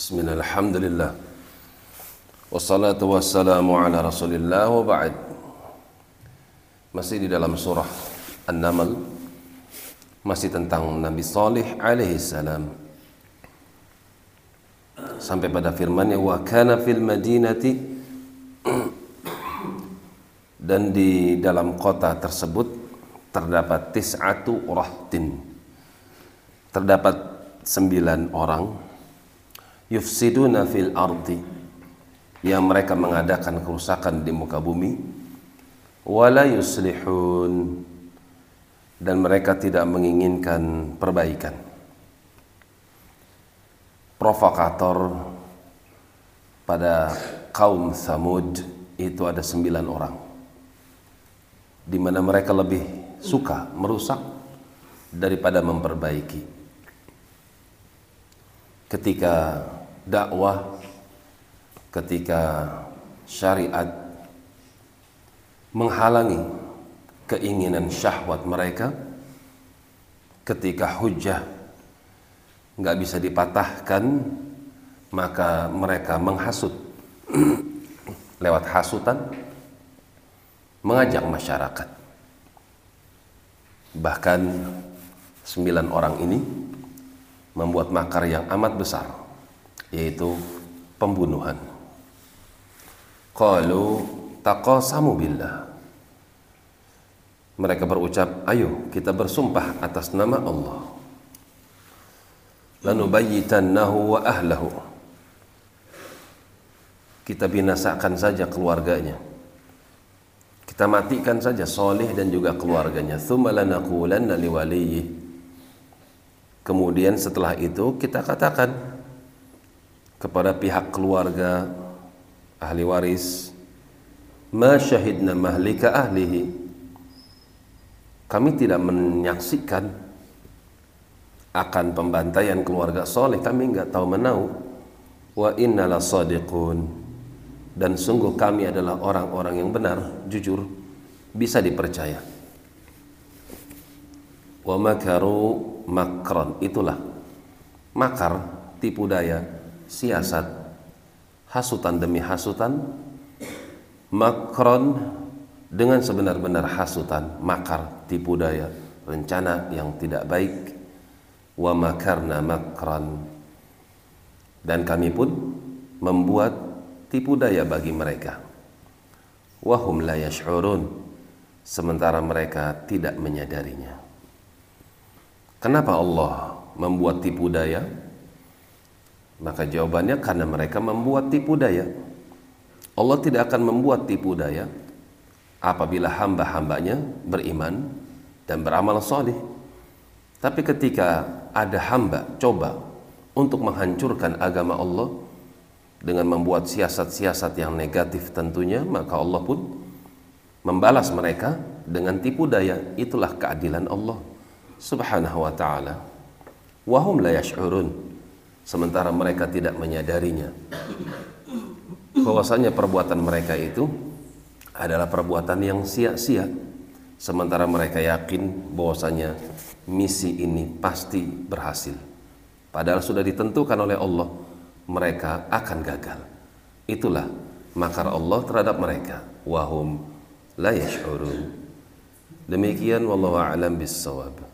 Bismillah, alhamdulillah Wassalatu wassalamu ala rasulillah wa ba'd. Masih di dalam surah An-Naml Masih tentang Nabi Salih alaihi salam. Sampai pada firmannya Wa kana fil madinati Dan di dalam kota tersebut Terdapat tis'atu rahtin. Terdapat sembilan orang Yufsiduna fil ardi. Yang mereka mengadakan kerusakan di muka bumi wala yuslihun. Dan mereka tidak menginginkan perbaikan. Provokator pada kaum Samud itu ada sembilan orang di mana mereka lebih suka merusak daripada memperbaiki. Ketika dakwah ketika syariat menghalangi keinginan syahwat mereka ketika hujah nggak bisa dipatahkan maka mereka menghasut lewat hasutan mengajak masyarakat. Bahkan sembilan orang ini membuat makar yang amat besar yaitu pembunuhan. Qalu taqasamu billah. Mereka berucap, ayo kita bersumpah atas nama Allah. Lanubayyitannahu wa ahlahu. Kita binasakan saja keluarganya. Kita matikan saja Soleh dan juga keluarganya. Thumma lanaqulanna liwaliyyi. Kemudian setelah itu kita katakan kepada pihak keluarga ahli waris ma syahidna mahlika ahlihi. Kami tidak menyaksikan akan pembantaian keluarga soleh. Kami nggak tahu menau. Wa innala sadiqun. Dan sungguh kami adalah orang-orang yang benar jujur bisa dipercaya. Wa makaru makron. Itulah makar tipu daya siasat. Hasutan demi hasutan makron dengan sebenar-benar hasutan makar tipu daya rencana yang tidak baik. Wa makarna makran dan kami pun membuat tipu daya bagi mereka. Wahum la yash'urun. Sementara mereka tidak menyadarinya. Kenapa Allah membuat tipu daya maka jawabannya karena mereka membuat tipu daya. Allah tidak akan membuat tipu daya apabila hamba-hambanya beriman dan beramal soleh. Tapi ketika ada hamba coba untuk menghancurkan agama Allah dengan membuat siasat-siasat yang negatif tentunya, maka Allah pun membalas mereka dengan tipu daya. Itulah keadilan Allah Subhanahu wa taala. Wahum la yash'urun sementara mereka tidak menyadarinya. Bahwasanya perbuatan mereka itu adalah perbuatan yang sia-sia. Sementara mereka yakin bahwasanya misi ini pasti berhasil. Padahal sudah ditentukan oleh Allah mereka akan gagal. Itulah makar Allah terhadap mereka. Wahum la yash'urun. Demikian wallahu a'lam bissawab